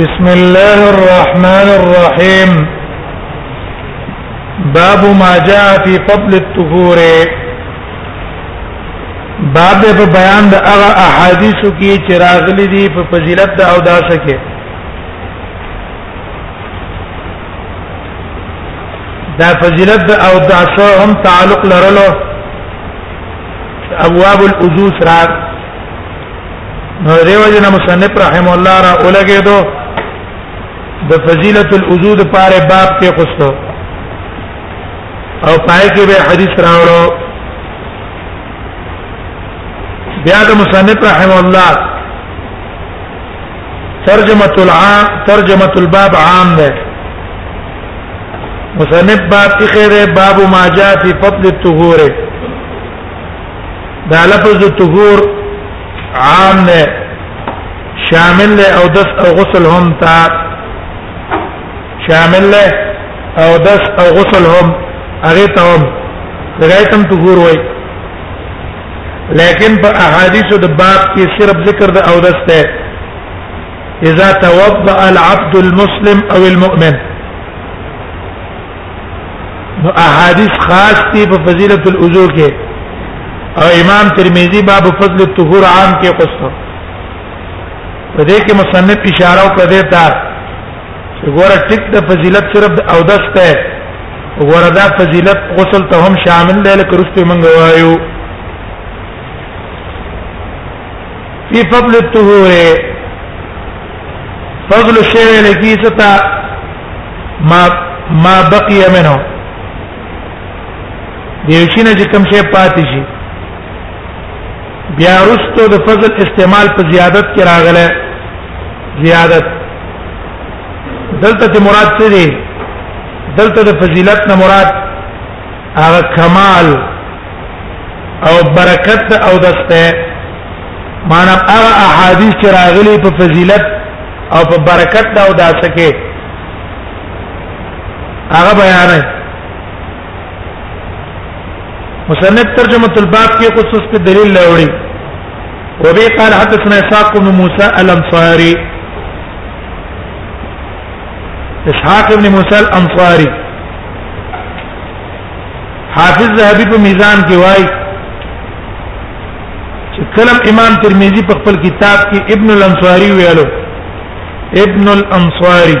بسم الله الرحمن الرحيم باب ما جاء في فضل الطهور باب دې په بیان د هغه احادیثو کې چې راغلي دي په فضیلت د او داس کې دا فضیلت د او داس هم تعلق لرلو ابواب الوضو سره نو دیو جن مصنف رحم الله را اولګه دو د فضیلت الوضو لپاره باب کې خوستو او پای کې به حدیث راوړو بیا د مصنف رحم الله ترجمه العام ترجمه الباب عام ده مصنف باب کې خیره باب ما جاء فی فضل الطهور دا لفظ الطهور عام نه شامل له او دس او غسل هم تا شامل له او دس او غسل هم هغه ته هم دغایت هم طهور وای لیکن په احادیث د باب کې صرف ذکر د او دس ته اذا توضا العبد المسلم او المؤمن نو احادیث خاص دي په فضیلت الوضو کې او امام ترمذی باب فضل الطهور عام کې قصه په دې کې مصنف اشاره وکړه ته ګوره ټیک د فضیلت صرف او دس ته ګوره دا فضیلت غسل ته هم شامل دی لکه رسته منګ وایو فی فضل الطهور فضل الشیء لکی ستا ما ما بقي منه دیوشینه چې کوم شی پاتې شي بیا رستو د فضل استعمال په زیادت کې راغله زیادت دلته ته مراد څه دی دلته د فضیلت نه مراد هغه کمال او برکت او دسته معنا هغه احادیث چې راغلي په فضیلت او په برکت او داسکه هغه بیان مصنف ترجمه الباب کې خصوص په دلیل لوري وبي قال حدثنا اسحاق بن موسى الانصاري اسحاق بن موسى الانصاري حافظ ذهبي په میزان کې وای چې کلم امام ترمذی په خپل کتاب کې ابن الانصاري ویلو ابن الانصاري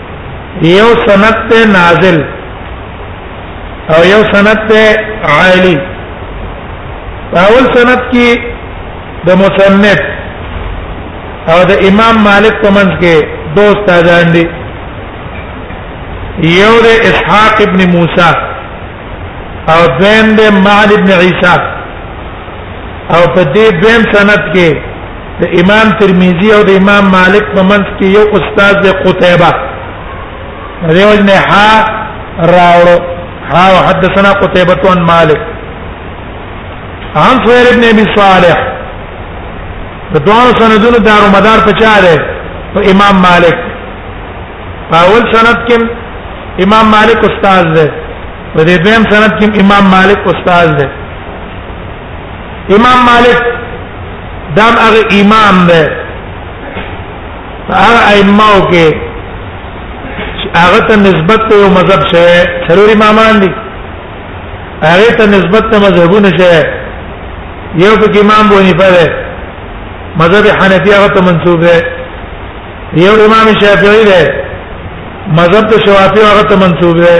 یو سند ته نازل او یو سند ته عالی اول سند کې د مصنف او د امام مالک په منځ کې دوست اذان دي یو د اسحاق ابن موسی او دویم د معل ابن عیسی او په دې دویم سند کې د امام ترمذی او د امام مالک په منځ کې یو استاد دی قتيبه دیو نه ها راوړو ها حدثنا قتيبه عن مالک عن سهير بن ابي صالح د دوه سندونو دارو مدار په چا دی په امام مالک اول سند کې امام مالک استاد دی په دې دویم سند کې امام مالک استاد دی امام مالک دام هغه امام دی هغه ائمه او کې هغه ته نسبت ته یو مذهب شوی څلور امامان دي هغه ته نسبت ته مذهبونه شوی یو پکې امام بو حنیفه دی مذهب حنفی هغه ته منسوب دی یو امام شافعی دی مذهب شوافی هغه ته منسوب دی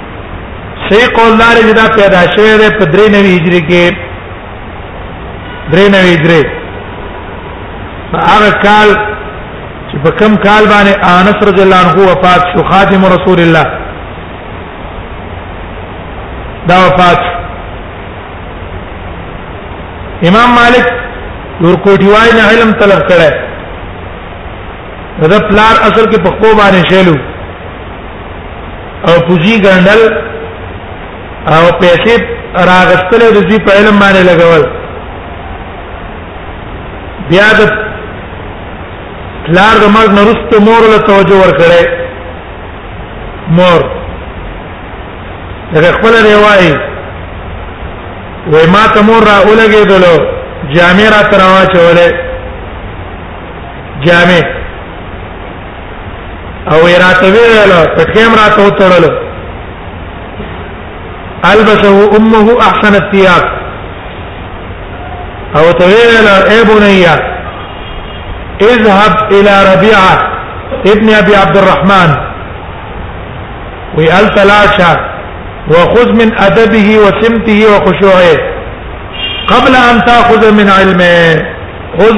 صحیح قول دار چې دا پیدا شوی دی په 93 هجری کې 93 هجری هغه کال چې په کم کال باندې انس رضی الله عنه وفات شو خادم رسول الله دا وفات شو امام مالک نور کوټی وای نه علم طلب کړه دا پلار اصل کې په خو باندې شیلو او پوجي ګڼل او پیسې راغستل د دې په علم باندې لګول بیا د لار د مرګ نرسته مور له توجه ورکړي مور دغه خپل روایي وې ما ته مور را ولګېدلو جامې را تر واچولې جامې او راته ویل پټیم راته وتړل البسه امه احسن الثياب او تویل اي بني اذهب الى ربيعه ابن ابي عبد الرحمن وقال تلاشى وخذ من ادبه وسمته وخشوعه قبل ان تاخذ من علمه خذ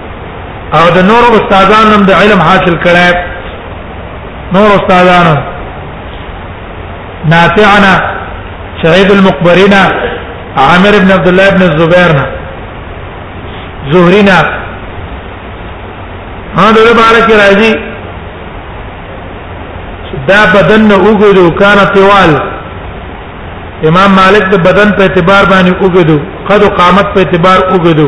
او د نور استادانو هم د علم حاصل کړي نور استادانو نافعنا سعيد المقبرنا عامر بن عبد الله بن الزبيرنا زهرنا هغه د بارک راځي دا بدن نه وګړو کان طوال امام مالک د بدن په اعتبار باندې وګړو قد قامت په اعتبار وګړو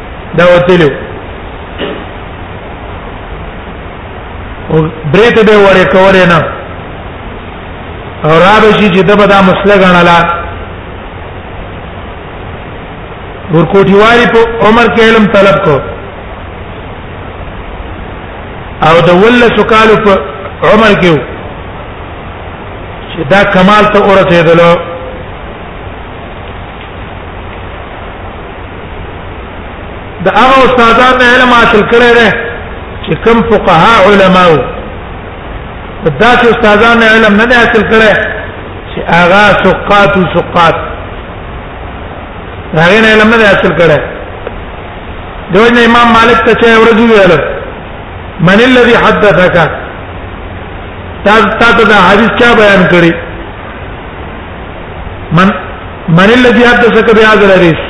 دا وتلو او بریت به وړې کولې نه او را به شي چې دبا دا مسله غنلا ورکوټي واری په عمر کې علم طلب کو او د ول سکال په عمر کې چې دا کمال ته اورته دلو د هغه استادان علم حاصل کړی دی چې کوم فقها علماو دا چې استادان علم نه دی حاصل کړی چې هغه سقات او سقات هغه نه علم نه دی حاصل کړی دوی امام مالک ته چې ورځ ویل من الذي حدثك تا تا دا حدیث چا بیان کړی من من الذي حدثك بهذا الحديث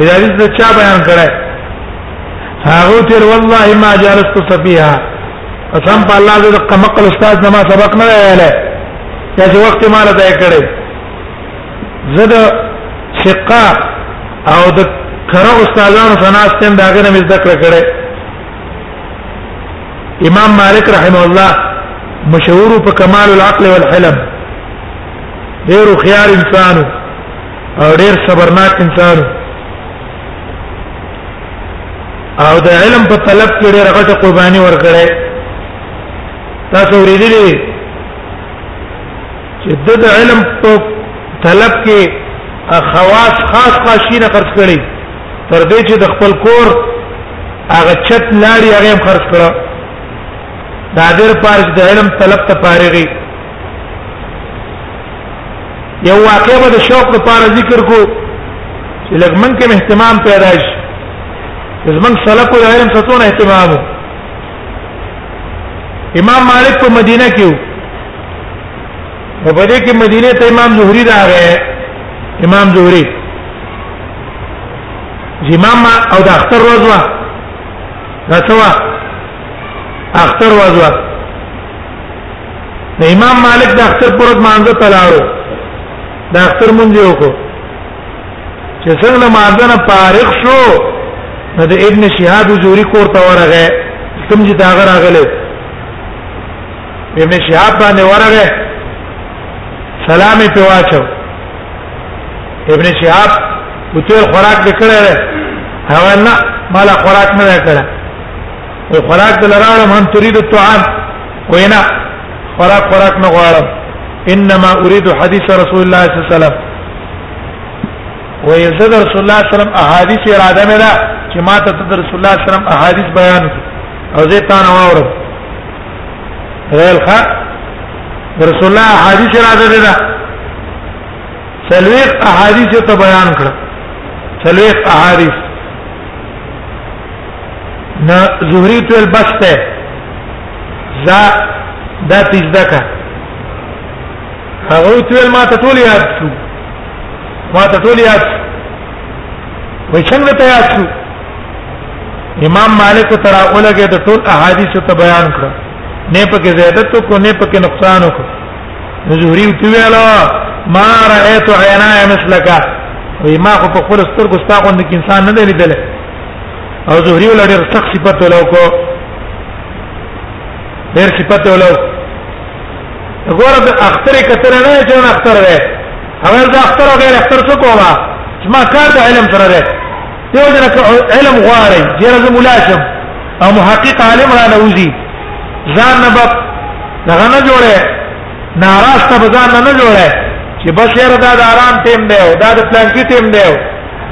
دا حدیث د چا بیان کړه هغه تیر والله ما جلست صفيها قسم په الله د قمقل استاد نه ما سبق نه ویله دا چې وخت ما نه ځای کړي زه د شقا او د کره استادانو سناستم داګه نه مزدکړه کړي امام مالک رحمه الله مشهور په کمال العقل والحلم ډیر خيار انسان او ډیر صبرناک انسان او د علم په طلب کې ډیره غټه قرباني ورکړې تاسو ورېدلې چې د علم په طلب کې خواص خاص خاص شي نه خرج کړي تر دې چې د خپل کور هغه چت لاړی هغه هم خرج کړه دا ډېر پارش د علم طلب ته پارېږي یو واقع به د شوق لپاره ذکر کو چې لږ من کې اهتمام پیدا شي زمنګ سلف او علم ستون اهتمام امام مالک په مدینه کې وو په دې کې مدینه ته امام زهري راغی امام زهري جمام او د اختر ورځ وا دا څه وا اختر ورځ وا د امام مالک د اختر پر ورځ مانځه تلاړو د اختر مونږ یو کو چې څنګه مانځه نه فارغ شو نو د ابن شهاب زوري کور ته ورغه کوم چې دا غراغله ابن شهاب باندې ورغه سلام په واچو ابن شهاب وته خوراک وکړی دی هغه نه مال خوراک نه وکړه او خوراک دلراړم هم تريد الطعام وینا خوراک خوراک نه غواړم انما اريد حديث رسول الله صلى الله عليه وسلم ويزد رسول الله صلى الله عليه وسلم احاديث اراده مې ده چې ما ته رسول الله صلى الله عليه وسلم احاديث بیان او زه تا نه واورم ویل ښه رسول الله حدیث راځي دا سلوخ احادیث ته بیان کړ سلوخ احادیث نه زهری تل بسته زا دا تجدکه هغه تل ما ته ټول یاد شو ما ته ټول یاد شو وای څنګه ته یاد شو امام مالک تر اولګه د ټول احادیث ته بیان کړ نه پکې زیادت کو نه پکې نقصان کو زهري وتی ویلا ما رايت عینا مثلک او ما خو په خپل سترګو ستا غوند کې انسان نه لیدل او زهري ولر سخت صفات ولو کو ډېر صفات ولو وګوره د اختر کتر نه چې نه اختر وې اول د اختر غیر اختر څه کوما ما کار د علم سره ده دیو جن که علم غواړي جره زه مولا شم او محقق عالم را نوزي ځان نه بپ دغه نه جوړه ناراسته به ځان نه جوړه چې بس یې دا د آرام ټیم دی او دا د پلان کې ټیم دی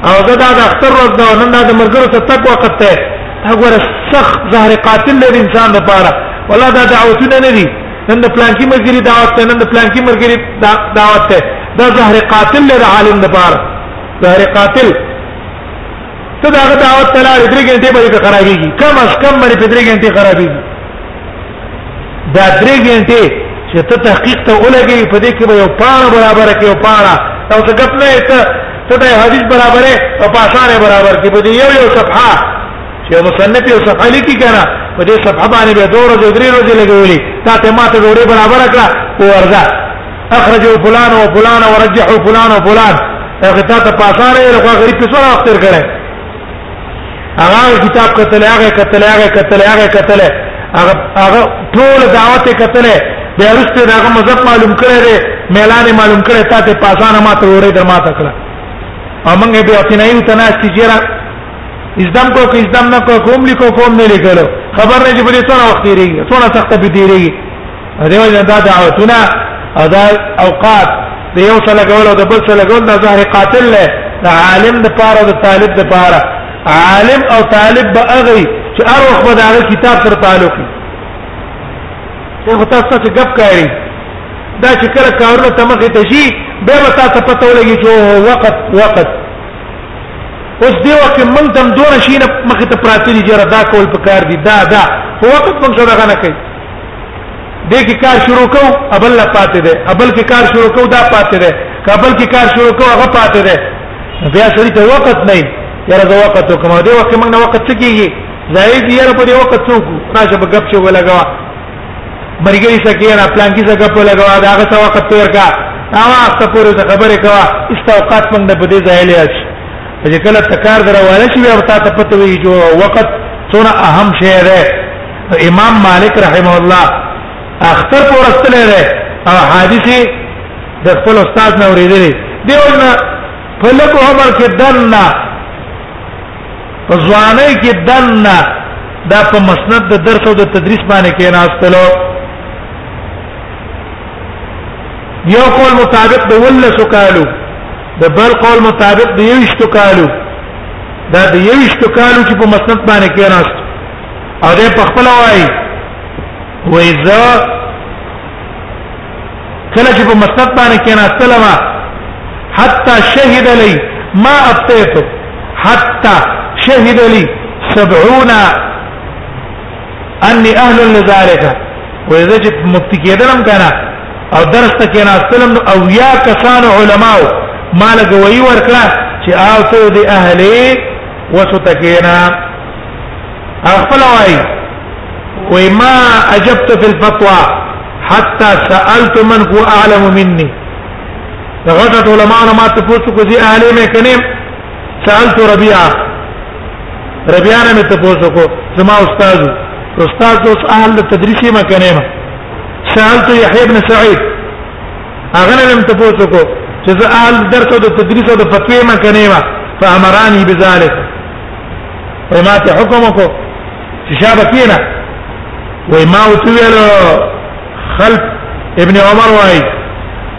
او دا د اختر ورځ ده نن دا د مرګرو ته تک وخت ته دا ګوره سخت زهر قاتل دی انسان لپاره ولا دا دعوتونه نه دي نن د پلان کې مرګري دعوت ته نن د پلان کې مرګري دعوت ته دا زهر قاتل دی عالم لپاره دار قاتل ته دا دعوت ته لاړې درې غنټې به خرابېږي کم از کم باندې په درې غنټې خرابېږي دا درې غنټې چې ته تحقیق ته ولګي په دې کې به یو پاڼه برابر کې یو پاڼه او څه ګپ نه ته ته د حدیث برابرې او پاسانه برابر کې په دې یو یو صفحه چې مصنف یو صفحه لیکي کنه په دې صفحه باندې به دوه ورځې درې ورځې لګولې تا ته ماته ډوړې برابر کړه او ورځه اخرجوا فلان وفلان ورجحوا فلان وفلان هغه تا ته پاساره یې خو غریب په سره اختر کړي هغه کتاب کتل هغه کتل هغه کتل هغه کتل هغه هغه ټول دعوت کتل بیا وروسته داغه مذهب معلوم کړی دی ميلان معلوم کړی تا ته پاسانه ما ته وړې در ما ته کړه امنګ به اته نه یو تنه چې جره ازدم کو کو ازدم نه کو کوم لیکو کوم نه لیکلو خبر نه چې په دې څونه وخت دیریږي څونه سخت به دیریږي دیو جن دا دعوتونه او دا اوقات د یو سره لګول او د بل سره لګول دا زهر قاتل له د عالم د پاره او د طالب د پاره عالم او طالب به اغي چې هر وخت به دا کتاب سره تعلق وي ته تاسو ته غب کوي دا چې کله کارونه تمخه ته شي به وتا ته پته ولګي چې وخت وخت اوس دی وخت موږ تم دور شي نه مخه ته پراتی دي جره دا کول پکار دي دا دا وخت موږ سره غنه کوي دې کې کار شروع کو ابل لا پاتې ده ابل کې کار شروع کو دا پاتې ده کابل کې کار شروع کو هغه پاتې ده بیا سړي ته وخت نه یاره دا وخت کوم دی وخت موږ نه وخت څه کیږي زاید یاره په دې وخت څوک راشه په غب شو لګا مرګري سکه نه پلان کې څه غب لګا دا هغه څه وخت تیر کا هغه وخت پورې ته خبره کا استوقات موږ نه په دې ځای لیا شي چې کله تکار دروازه شي بیا تاسو پته وی جو وخت څونه اهم شی دی امام مالک رحمه الله اختر پر استلې ده او حادثه د خپل استاد نه ورېدلې دیونه په لږ عمر کې دنا په ځوانۍ کې دنا دا په مسند د درس او د تدریس باندې کې ناستلو یو قول مطابق د ولس کالو د بل قول مطابق د یوشتو کالو دا د یوشتو کالو چې په مسند باندې کې ناست او دې په خپل وای وای ز کله چې په مسند باندې کېنا سلمہ حتا شهد لي ما ابتيت حتا شهد لي 70 اني اهل لذلك واذا جت مبتکیدلم کنه او درس ته کېنا سلم او یا کسان علماء مال غوي ورکړه چې او ته دې اهلي وسو تکینا خپل وای وای ما اجبت فی الفتوا حتا سالت من هو اعلم مني غټه علماء ما ته پوښتنه کوي عالم کنه سالت ربيعه ربيعه نه ته پوښتنه کو زما استاد استاد اوس اهل تدریسی ما کنه ما سالت يحيى بن سعيد هغه نه ته پوښتنه کو چې زه اهل درس او تدریس او فتوی ما کنه ما فامرانی بذلک او ما ته حکم وکړو چې شابه کینا وای ما او تو ویل خلف ابن عمر وای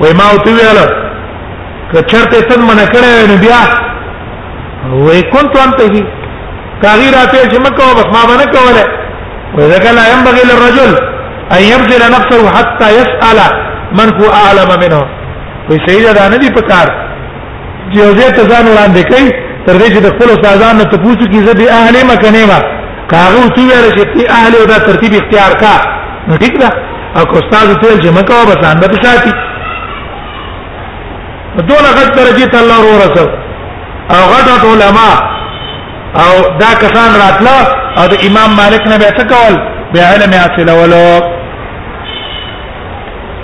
وای ما او تو ویل که چرته تن من کړه نو بیا وای كنت انت هی تغیر اته چې مکه بس ما باندې کوله وای ذکر لا ينبغي للرجل ان يبذل نفسه حتى يسأل من هو اعلم منه وای سیدا دا نه دی پکار چې یو ځای ته ځان وړاندې کوي تر دې چې د خپل استادانو ته پوښتنه کوي زه به اهل مکنه ما کاغه څو ویل چې تی اهل او دا ترتیب اختیار کا نو ټیک ده او کو استاد ته چې مکه بس ان به شاتي دونه غټ درجه ته الله ورسو او غټ علماء او دا کسان راتله او د امام مالک نه به څه کول به علم حاصلولو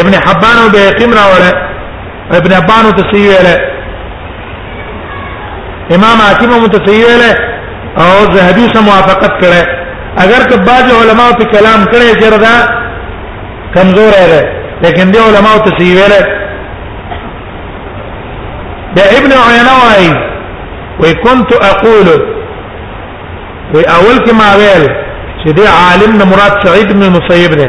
ابن حبان او بيقيم راوړل ابن حبان او تسيوي له امام حاکم او تسيوي له او زهبي سره موافقت کړي اگر که بعض علما په کلام کړي چې دا کمزور دی لیکن دی علما او تسيوي له د ابن عينه وايي وي كنت اقول وي اول کې ما ویل چې دی عالم نه مراد سعید بن مسیب دی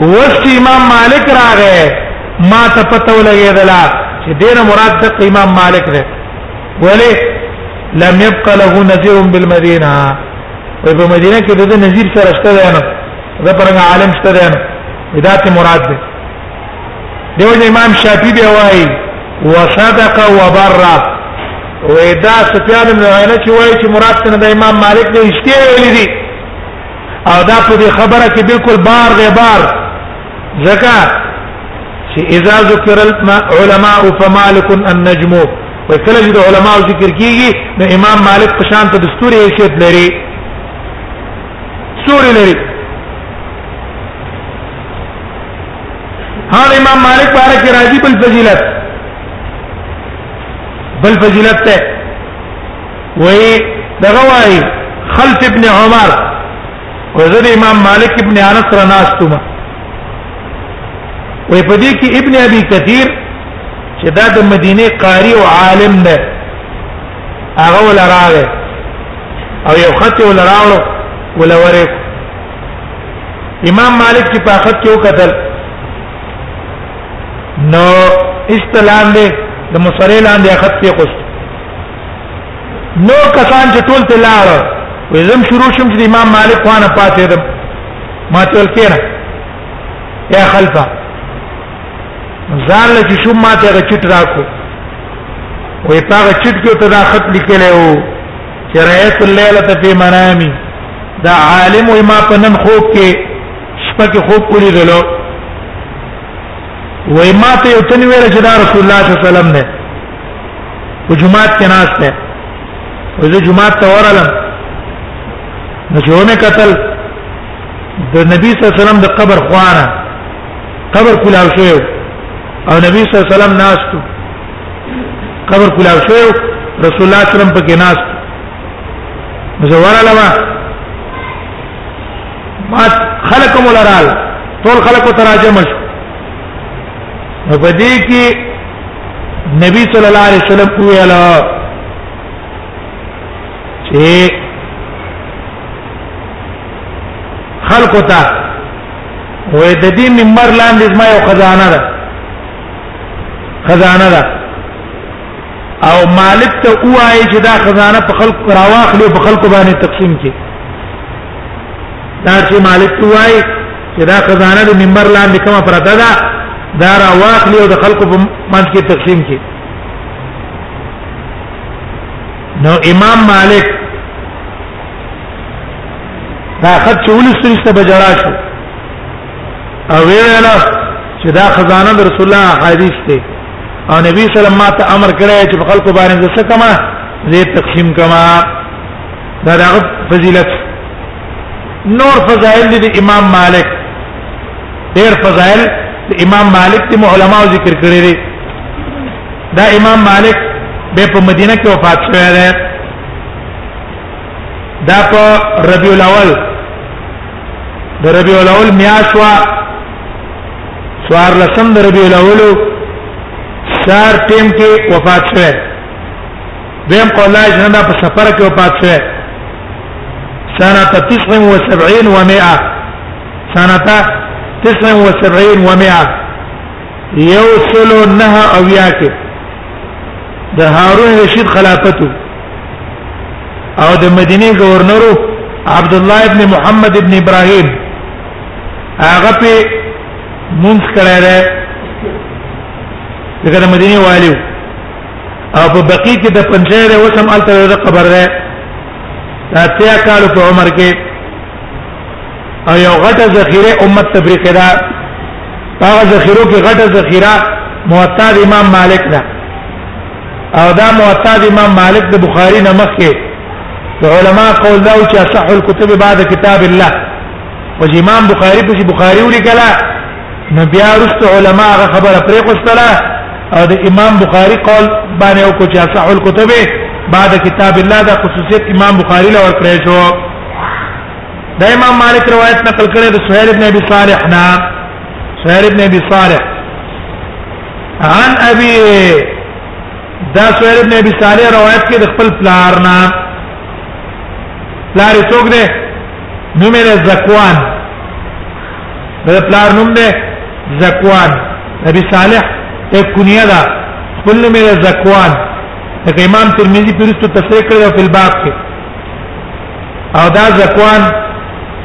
وس چې امام مالک راغې ما ته پته ولګېدلا چې دین مراد د امام مالک دی ولی لم يبق له نذير بالمدينه وي په مدینه کې د نذیر سره شته دی نه دا پرنګ عالم شته دی نه دا ته مراد دی دیو امام شافعی دی وایي وصدق وبرّا وې دا سفیان بن عینه چې وایي چې مراد څنګه د امام مالک دی اشتیاق ولې دي او دا په دې خبره کې بالکل بار دی بار ځکه چې اذا ذکر العلماء فمالك النجم وکله چې د علماء ذکر کیږي نو امام مالک په شان ته د ستوري حیثیت لري ستوري لري هغه امام مالک باره کې راځي بل فضیلت بل فضیلت ته وی دغه وای خلف ابن عمر وزر امام مالک ابن انس را ناستوما وی په دې کې ابن ابي كثير چې دا د مدینه قاری او عالم دی هغه ولا راغی او یو خط ولا راغلو ولا وره امام مالک چې په خط کې وکتل نو استلام دې د مصری لاندې خط کې قص نو کسان چې ټول ته لاړ وې زم شروع شم چې امام مالک خوانه پاتې دم ما تل کېره یا خلفه ځان له چې شوم ما ته چټ راکو وې پاغه چټ کې ته دا خط لیکلی وو چې رأيت الليله في منامي دا عالم وې ما په نن خوب کې شپه کې خوب کولی دلو وې ما ته یو تنویر چې دا رسول الله صلی الله علیه وسلم نه په جمعات کې ناس ته او زه جمعات ته ورالم نو چې ومه قتل د نبی صلی الله علیه وسلم د قبر خوانه قبر کلاو شو او نبی صلی الله علیه وسلم ناس ته قبر کلاو شو رسول الله صلی الله علیه وسلم پکې ناس زه ورالم ما خلق مولرال ټول خلق تراجم شو په دې کې نبی صلی الله علیه وسلم ویل چې خلق ته وې د دې منبر لاندې زما یو خزانه ده خزانه ده او مالک ته وایي چې دا خزانه په خلق راواخلو په خلق باندې تقسیم کړي دا چې مالک ته وایي چې دا خزانه د منبر لاندې کومه پرته ده دا را واخلي او د خلکو په منځ کې تقسیم کړي نو امام مالک دا خط چې ولستري څه بجړا شو او ویل چې دا خزانه د رسول الله حدیث ته او نبی صلی الله علیه وسلم ته امر کړی چې خلکو باندې څه کما زه تقسیم کما دا دغه فضیلت نور فضائل دي امام مالک ډېر فضائل امام مالک دي علماء ذکر کړی دي دا امام مالک به په مدینه کې وفات شوی دی دا په ربیع الاول د ربیع الاول میاشوا سوار لسم د ربیع الاول سار ټیم کې وفات شوه دیم قول لا جنن په سفر کې وفات شوه سنه 79 و 100 سنه 79 و 100 یو سلو نه او یا کې د هارون رشید خلافتو او د مدینه گورنرو عبد الله ابن محمد ابن ابراهيم هغه په مونږ کړه ده دغه مدینه والیو او په بقي کې د پنځه او سم الته د قبر ده اتیا کال په عمر کې او یو غټه ذخیره امت تفریقه ده هغه ذخیرو کې غټه ذخیره موطا امام مالک ده او دا موطا امام مالک د بخاری نه مخکې علماء قول دا چې صح الكتب بعد کتاب الله وجه امام بخاری په بخاری ولیکلا نو بیا رست علما هغه خبره پرې خوستله او د امام بخاری قول باندې او کو چې اصح الكتب بعد کتاب الله دا خصوصیت امام بخاری له ور پرې شو دا امام مالک روایت نقل کړي د سهيل ابن ابي صالح نا سهيل ابن ابي صالح عن ابي دا سهيل ابن ابي صالح روایت کې د خپل پلار نا پلار څوک دی نومه زکوان دا پلار نوم دی زکوان نبی صالح ته کنیه ده خپل نوم یې زکوان دا امام ترمذی پرستو تصریح کړی په باب کې او دا زکوان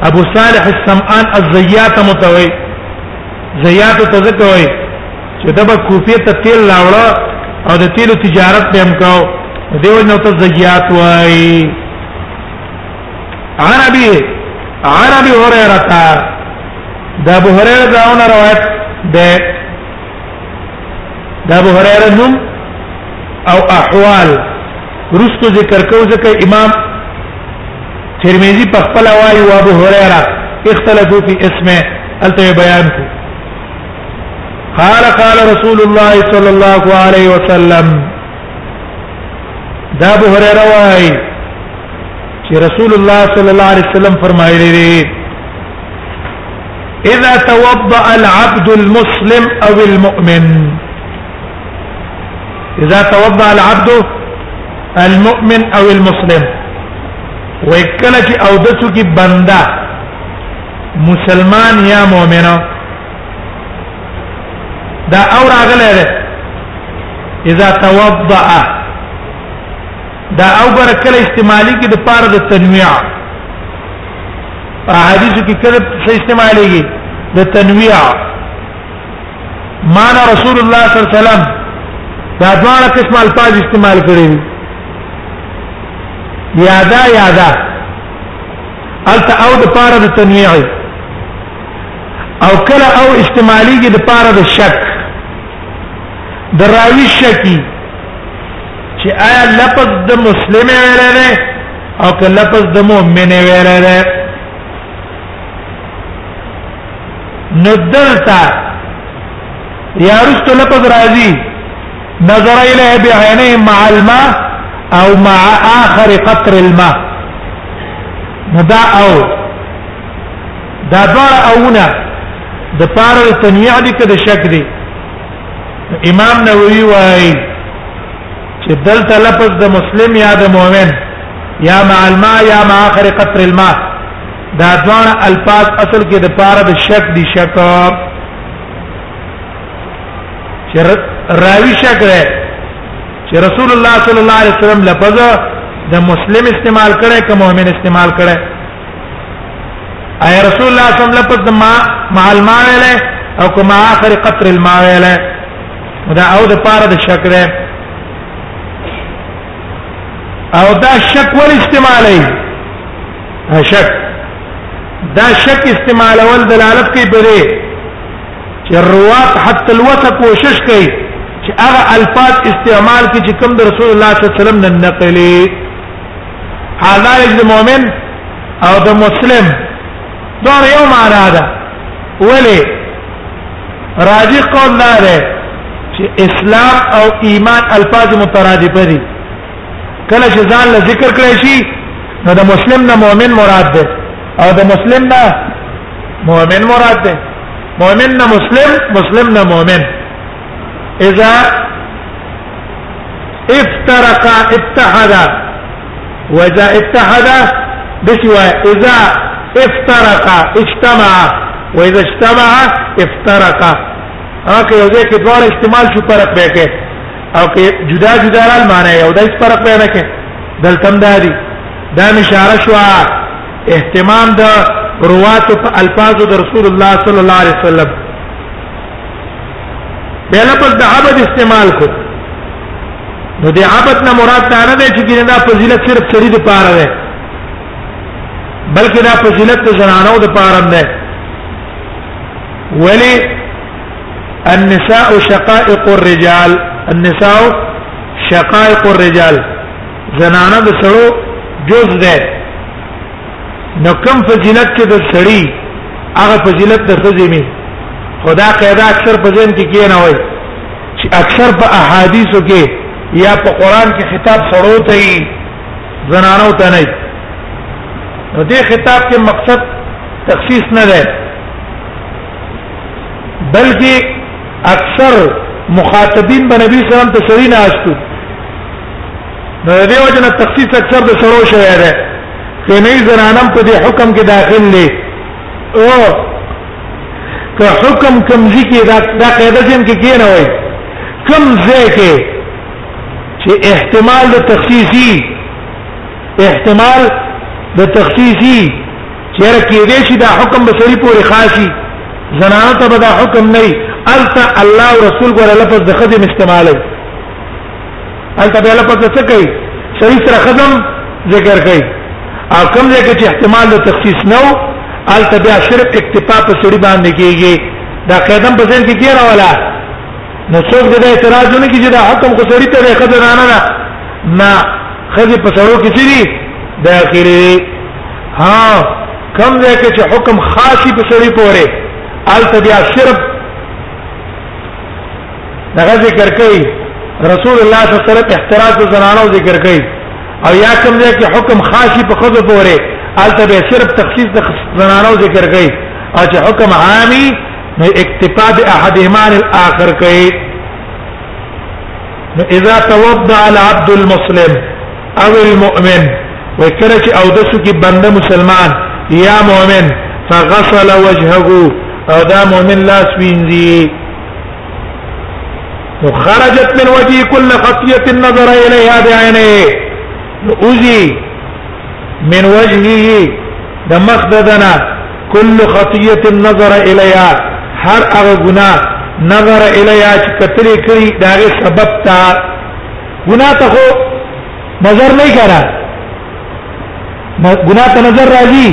ابو صالح السمعان الزیات متوي زیات تذکوي چې دبا کوفه ته تیل لاوړه او د تیلو تجارت به هم کاو دیو نو ته زیات وای عن ابي عن ابي هريره د ابو هريره داونه روایت ده د ابو هريره نوم او احوال رستو ذکر کو ځکه امام ترمذی په خپل وايي او ابو هريره اختلافو په اسمه الته بیان کو قال قال رسول الله صلى الله عليه وسلم دا ابو هريره وايي چې رسول الله صلی الله علیه وسلم فرمایلی دی اذا توضا العبد المسلم او المؤمن اذا توضا العبد المؤمن او المسلم وکله چې او دڅو کې بندا مسلمان یا مؤمن دا اور اغله ده اذا توضا دا او بر کله استعمالي کې د پاره د تنويع احادیث کې کله څه استعماليږي د تنويع معنا رسول الله صلی الله علیه وسلم دا ډول قسم الفاظ استعمال کړي یادا یادا الت او د پاره د تنويع او کله او استعماليږي د پاره د شک د راوي شکی چې آیا لفظ د مسلم ویل دی او که لفظ د مؤمن ویل دی نو دلته یا رست لفظ راځي نظر الیه بعینه مع الماء او مع اخر قطر الماء ندا او دا دوار اونا د پاره تنویع دي که د شک دي امام نووي وايي چې دلته لفظ د مسلم یا د مؤمن یا مع الماء یا مع اخر قطر الماء دا ځوان الفاظ اصل کې د پاره د شک دي شک چې راوي شک ده چې رسول الله صلی الله علیه وسلم لفظ د مسلم استعمال کړي که مؤمن استعمال کړي اي رسول الله صلی الله علیه وسلم لپس د ما مع الماء ویله او کوم اخر قطر الماء ویله دا او د پاره د شک ده او دا شک ول استعمالي شک دا شک استعمال ول دلالت کوي په دې چې روات حتى الوثق کوشش کوي چې هغه الفاظ استعمال کړي چې کوم د رسول الله صلی الله علیه وسلم نه نقلي هذا ابن مؤمن او د مسلم دا یو معنا ده ولی راجح قول دا ده چې اسلام او ایمان الفاظ مترادف دي کله چې ځان له ذکر کړی شي نو د مسلم نه مؤمن مراد ده او د مسلم نه مؤمن مراد ده مؤمن نه مسلم مسلم نه مؤمن اذا افترق اتحد واذا اتحد بسوى اذا افترق اجتمع واذا اجتمع افترق هغه یو ځای کې دوه استعمال شو فرق به کې او کې جدا جدا رال معنی یو د فرق به نه کې دلتم دادی دا اشاره شو اهتمام د روات په الفاظ د رسول الله صلی الله علیه وسلم به لفظ د عبد استعمال کو نو د عبد نه مراد دا نه دی چې دا فضیلت صرف سړي د پاره ده بلکې دا فضیلت د زنانو د پاره ده ولی النساء شقائق الرجال النساء شقائق الرجال زنانه د سړو جز ده نو کم فضیلت چې د سړی هغه فضیلت د خزمی خدا قاعده اکثر په ځین کې کې نه وای چې اکثر په احادیثو کې یا په قران کې خطاب سړو ته ای زنانو ته نه نو دې خطاب کې مقصد تخصیص نه ده بلکې اکثر مخاطبین به نبی صلی الله علیه وسلم ته سړی نه استو نو د دې وجه نه تخصیص اکثر د سړو شوی دی چې نه زنانم په دې حکم کې داخل دي او که حکم کم ذکی دا دا قاعده جن کې کې نه وای کم ذکه چې احتمال د تخصیصي احتمال د تخصیصي چیرې کې دې چې دا حکم به سړي پورې خاصي زنانه ته به دا حکم نه الته الله رسول ګور لفظ د خدمت استعمالوي انت به لپس څه کوي سړي سره ختم ذکر کوي او کوم ځای کې چې احتمال د تخصیص نه وو الته بیا شرط اکتفا په سړي باندې کیږي دا قدم په ځین کې کیرا ولا نو څوک دې اعتراض نه کوي چې دا حکم خو سړي ته دی خدای نه نه نه خدای په سړو کې سړي داخلي ها کوم ځای کې چې حکم خاصي په سړي پورې الته بیا شرط دغه ذکر کوي رسول الله صلی الله علیه وسلم احتراز د زنانو ذکر کوي او یا کوم ځای کې حکم خاصي په خزو پورې الته به صرف تخصیص د زنانو ذکر کوي او چې حکم عامي نو اکتفاء باحدهما الاخر کوي اذا توضع العبد المسلم او المؤمن وکړه چې او دسو کې بنده مسلمان یا مؤمن فغسل وجهه او دا مؤمن لاس وینځي وخرجت من وجهه كل خطيه نظر اليها بعينيه اوزي من وجهه د مخددنا کل خطیه نظر الیا هر هغه ګناه نظر الیا چې کتلې کړی دا غي سبب تا ګناه ته خو نظر نه کرا ګناه ته نظر راځي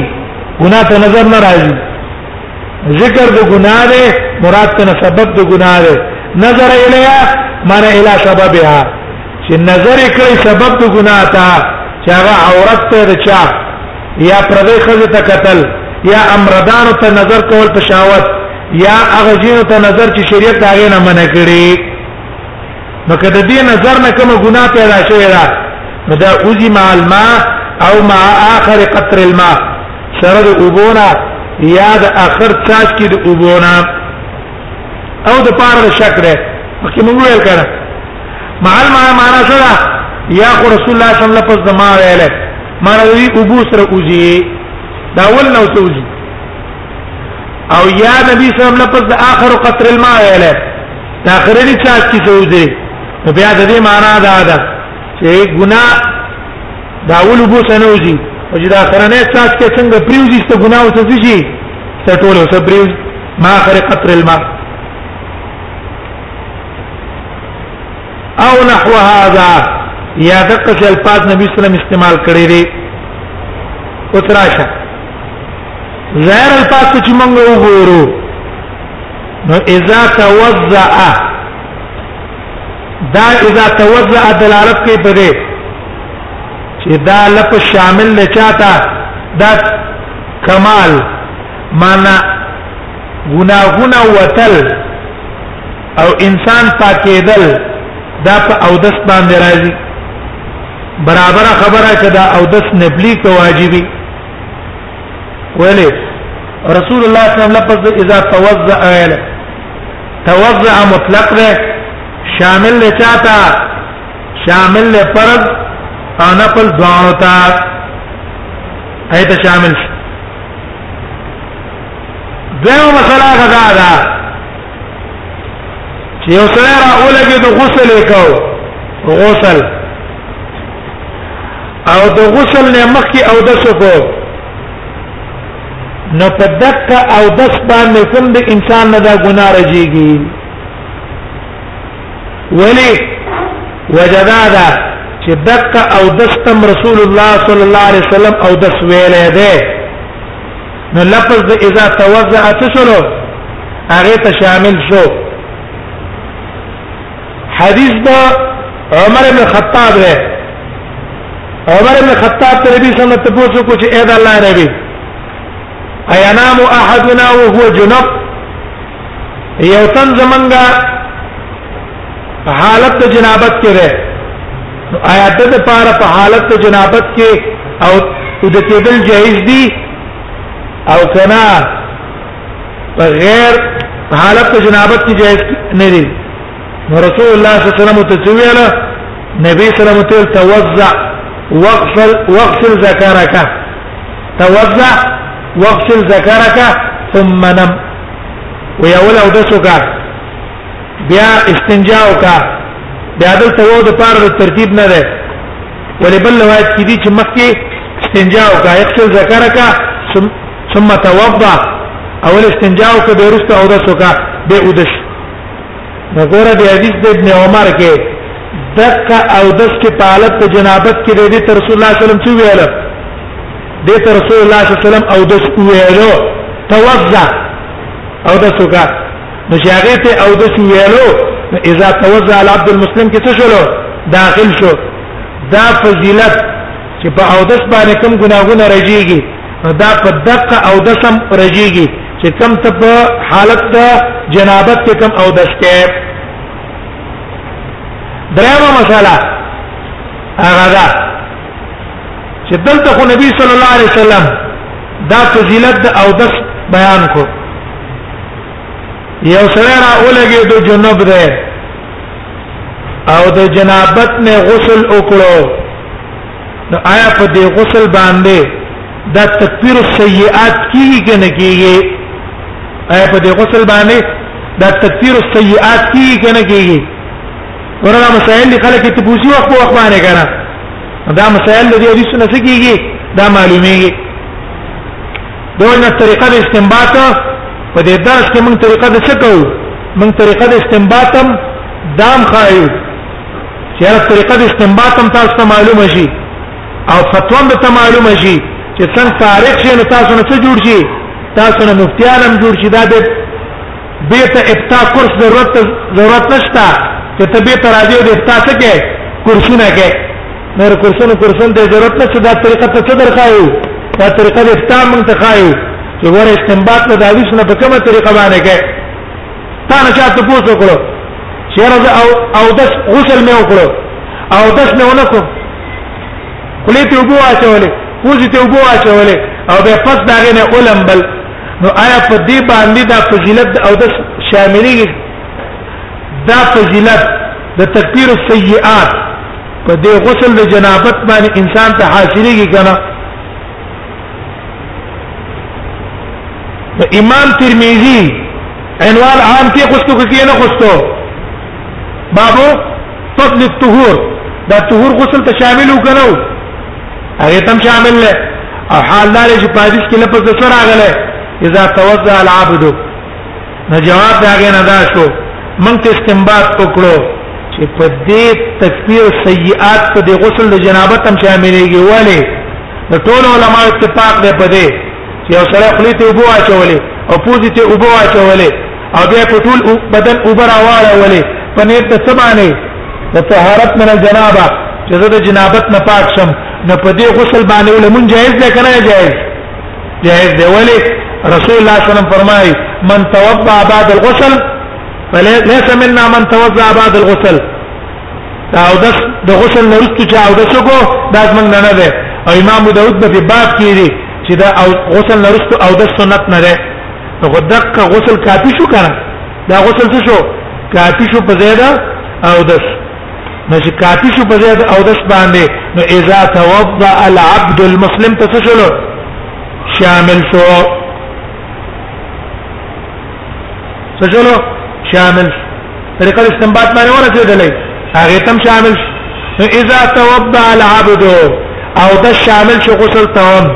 ګناه ته نظر نه راځي ذکر د ګناه ده مراد ته سبب د ګناه ده نظر الیا معنی الی سببها چې نظر کړی سبب د ګناه ته چې هغه عورت ته چا یا پردې خزه ته قتل یا امردان ته نظر کول په شاوت یا هغه جنو ته نظر چې شریعت هغه نه منع کړي نو کله دې نظر نه کوم ګناه پیدا شوی دا نو دا اوزی مع الماء او مع اخر قطر الماء سره د اوبونا یا د اخر څاڅ کې د اوبونا او د پاره شک ده مخکې موږ ویل کړه مع الماء معنا سره یا رسول الله صلی الله علیه وسلم لفظ ما ویله معنی دوی ابو سره اوځي دا ول نو سوځي او یا نبی صلی الله علیه وسلم لپس د اخر قطر الماء ویله دا اخرنی چا کی سوځي نو بیا د دې معنی دا ده چې ګنا دا ول ابو سره اوځي او چې دا اخرنه چا کی څنګه پریوځي ست ګنا وسوځي شي ټول اوس پریوځي ما اخر قطر الماء او نحو هذا یا دقه چې الفاظ نبی صلی الله علیه وسلم استعمال کړی دی او تراشه ظاهر الفاظ چې موږ وګورو نو اذا توزع دا اذا توزع دلالت کوي په دې چې دا لپ شامل نه چاته دا کمال معنا ګناهونه وتل او انسان پاکېدل دا په او دس باندې راځي برابر خبره چې دا او دس نبلی کو واجبي ویلې رسول الله صلی الله علیه وسلم لفظ اذا توضأ ویلې توضأ مطلق ده شامل له چاته شامل له فرض او نفل دوانو ته ایت شامل دوه مسله غدا ده چې یو سره را اولګي د غسل وکاو غسل او د غسل نه مخکې او د سکو نو په دک او دس باندې کوم د انسان نه دا ګناه راځيږي ولی وجدادا چې دک او دستم رسول الله صلی الله علیه وسلم او دس ویلې ده نو لفظ د اذا توزع تشلو هغه ته شامل شو حدیث دا عمر بن خطاب دی عمر بن خطاب ته نبی صلی الله علیه وسلم ته پوښتنه کوي چې اې دا الله نبی اينام احدنا وهو جنب یو تن زمنګا حالت جنابت کې ده آیا د لپاره په حالت جنابت کې او د کېدل جایز دي او کنا په غیر حالت جنابت کې جایز نه دي رسول الله صلی الله علیه وسلم ته ویل نبی صلی الله علیه وسلم توزع واغسل واغسل ذکرك توزع واغسل ذكرك ثم نم و یا ول او د سوکا بیا استنجا وکا بیا د تو د پاره د ترتیب نه ده ولې بل روایت کې دي چې مخکې استنجا وکا یکسل ذکرک ثم توضا اول استنجا وکا به رسته او د سوکا به اودس نګوره د حدیث د ابن عمر کې دقه او دس کې پالت جنابت کې د رسول الله صلی الله علیه وسلم څو ویل دې ته رسول الله صلی الله علیه وسلم او د ویلو توزع او د سوګه نو چې هغه ته او د ویلو اذا توزع العبد المسلم کې څه شلو داخل شو دا فضیلت چې په او دس باندې کم ګناهونه راځيږي دا په دقه او دسم راځيږي چې کم ته په حالت د جنابت کې کم او دس کې درېمه مسله هغه ده چې دلته خو نبی صلی الله علیه وسلم دا فضیلت د او دس بیان کو یو سره را اولګي د جنوب ده او د جنابت نه غسل وکړو نو آیا په دې غسل باندې دا تکفیر السیئات کیږي که نه کیږي آیا په دې غسل باندې دا تکفیر السیئات کیږي که نه کیږي ورته مسائل دي خلک ته پوسی وخت په وخت باندې کړه دا مسائل د دې حدیث نه سکیږي دا معلومیږي دونه طریقه د استنباط په دې درس کې موږ طریقه د څه کوو موږ طریقه د استنباط هم دام خایو چې هر طریقه د استنباط هم تاسو ته معلومه شي او فتوا هم ته معلومه شي چې څنګه تاریخ شي نو تاسو نه څه جوړ شي تاسو نه مفتیان هم جوړ شي دا د به ته افتا کورس ضرورت ضرورت نشته چې ته به تراجو د افتا څه کې کورسونه کې نور کورسونه کورسونه ته ضرورت نشته دا طریقه ته څه درخایو دا طریقه د افتا مونږ ته خایو چې ور استنباط له داویس نه په کومه طریقه باندې کې تا نه چا ته پوښتنه کړو شرز او او دس غسل مې وکړو او دس مې ونکړو کلیته وبو اچولې وځي ته وبو اچولې او به پس داغه نه اولم بل نو آیا په دې باندې دا فضیلت او د شاملېږي دا فضیلت د تکفیر السیئات په دې غسل د جنابت باندې انسان ته حاصلېږي کنه نو امام ترمذی عنوان عام کې خوستو کې نه خوستو بابو فضل الطهور دا طهور غسل ته شامل وکړو هغه تم شامل له او حال دار چې پادیس کې لپس د سره غله اذا توضع العبد نه جواب دا غي نه دا شو من ته استنباط وکړو چې په دې تکفیر سیئات په دې غسل د جنابت هم شاملېږي ولی د ټول علما اتفاق دی په دې چې یو سره خلیته وبو اچولې او پوزې ته وبو اچولې او بیا په ټول بدن اوبر واړولې په نیت د سمانه د طهارت من الجنابه چې زه د جنابت نه پاک شم نو په دې غسل باندې ولمون جائز ده کنه جائز جائز دی ولی رسول الله صلی الله علیه وسلم فرمای من توضا بعد الغسل فليس منا من توضا بعد الغسل او دس د غسل نه رسټو چې او دسو کو دا څنګه نه نه ده او امام داود په باب کې دي چې دا او غسل نه رسټو او د سنت نه ده نو خو دقه غسل کافي شو کنه دا غسل څه شو کافي شو په زیاده او دس نو چې کافي شو په زیاده او دس باندې نو اذا توضا العبد المسلم تسشلو شامل شو سشلو شامل شو طریقه استنباط باندې ورسېدلې هغه تم شامل شو اذا توضا العبد او ده شامل شو غسل توضا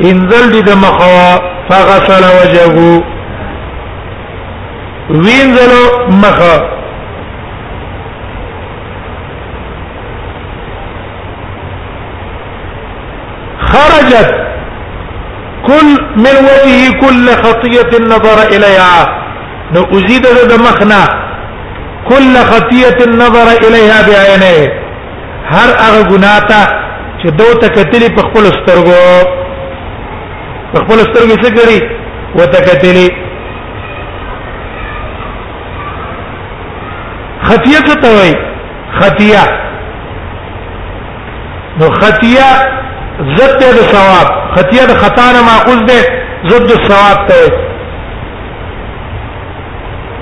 انزل دي د مخ فغسل وجهه وینزل مخ خرجت كل من وجهه كل خطيه نظر اليها نو ازيد د مخنا كل خطيه النظر اليها بعينه هر هغه ګناه ته چې دو ته کتلی په خپل سترګو په خپل سترګو څه کړی وته کتلی خطیه څه ته وای خطیه نو خطیه ضد د ثواب خطیه د خطا نه ماخوذ ده ضد الثواب ته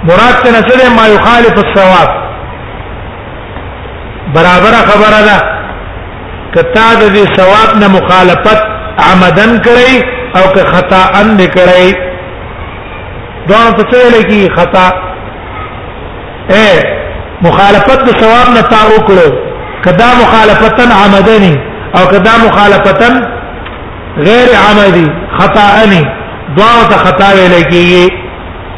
مراد ته نه ما يخالف الثواب برابر خبره ده کتا د دې ثواب نه مخالفت عمدن کړی او که خطا ان کړی دا په څه لګي خطا اے مخالفت د ثواب نه تا وکړو کدا مخالفتن عمدنی او کدا مخالفتن غیر عمدی خطا انی دعا ته خطا ویل کیږي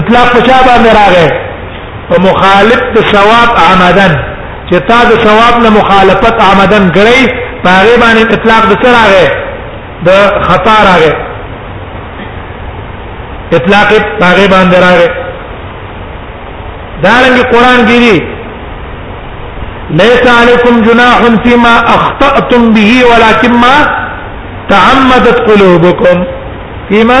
اطلاق په چا باندې راغی په مخالف د ثواب عمدن چې تا د ثواب نه مخالفت عمدن کړی په هغه باندې اطلاق د سره راغی د خطا راغی اطلاق په هغه باندې راغی دا رنګ قران کې دی ليس عليكم جناح فيما اخطأتم به ولكن ما تعمدت قلوبكم فيما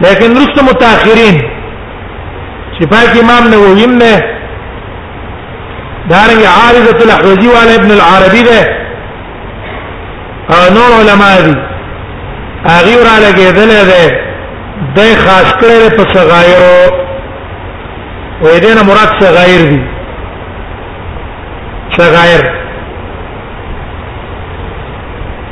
لیکن رسو متأخرین چې پاک امام نووي نه دارنګ عارضه الاحوزی وال ابن العربی ده نور علماء دي هغه را لګیدل ده د خاص کړي په صغایر او دینه مراد صغایر دي صغایر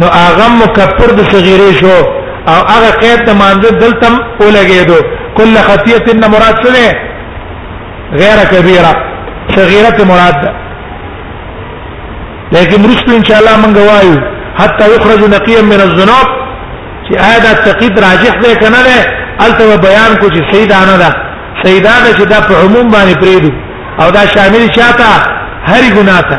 نو هغه مکفر د صغیره شو او هغه قید د مانزه دلتم ولګیدو کل خطیه ان مراد څه ده غیر کبیره صغیره مراد ده لیکن رسل ان شاء الله مونږ وایو حتا یخرج نقیا من الذنوب چې آیا دا تقید راجح ده کنه ده الته بیان کو چې سیدانه ده سیدانه چې دا په عموم باندې پریدو او دا شامل شاته هر ګناه ته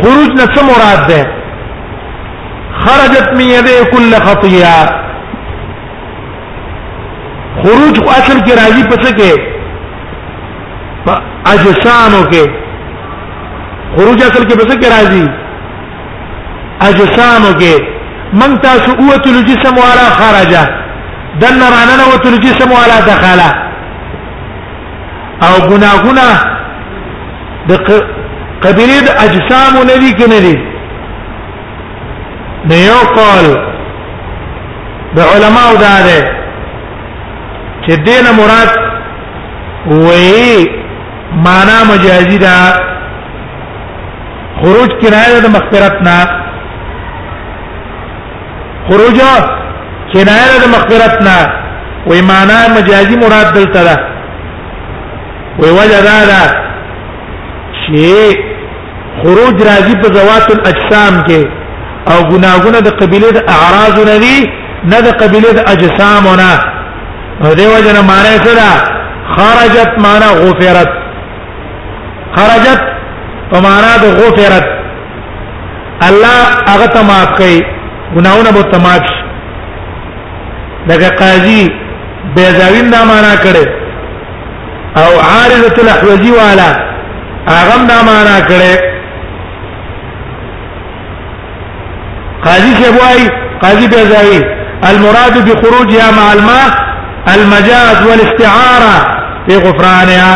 خروج نه څه مراد ده خرجت من يدي كل خطيه خروج اصل کې راځي پڅ کې اجسانو کې خروج اصل کې پڅ کې راځي اجسامو کې من تاسو اوت الجسم ولا خرجه دن راننه اوت الجسم ولا دخله او ګناهونه د قبيله د اجسام نه دي کنه دي نو یو قول د علماو دا ده چې دینه مراد وې معنا مجازي ده خروج کنایه د مغفرت نه خروج کنایه د مغفرت نه وې معنا مجازي مراد دلته ده وی وجه دا ده چې خروج راځي په ذوات الاجسام کې او ګناګونه د قبيله د اعراض نه دي نه د قبيله د اجسام نه او دیو جن معنی سره خرجت معنی غفرت خرجت په معنی د غفرت الله هغه ته معاف کوي ګناونه به تماک شي دغه قاضي بیزاوین دا معنا کړي او عارضه الاحوجي والا هغه دا معنا کړي قاضي څه وایي قاضي بيزاوي المراد بخروجها مع الماء المجاز والاستعاره في غفرانها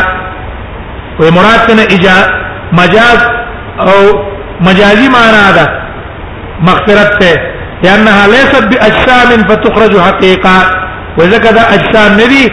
ومراد تنه مجاز او مجازي معنا ده مغفرت ته لانها ليست باجسام فتخرج حقيقه واذا كذا اجسام ندي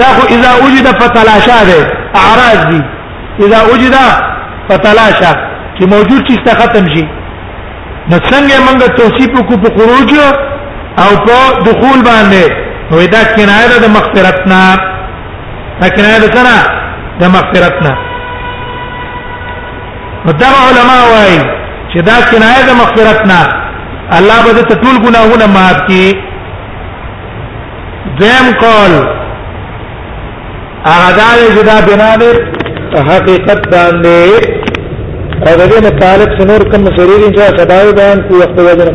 دا خو اذا وجد فتلاشا ده اعراض دي اذا وجد فتلاشا چې موجود چې څه ختم شي نو څنګه موږ توصیف کو په خروج او په دخول باندې نو دا کنایه ده د مغفرتنا دا کنایه ده سره د مغفرتنا نو دا علماء وايي چې دا کنایه ده مغفرتنا الله به ته ټول ګناهونه معاف کړي دویم قول هغه دا چې دا بنا ده حقیقت باندې او د دې متعلق څنور کوم سروري چې سباوي بیان کوو وخت وځنه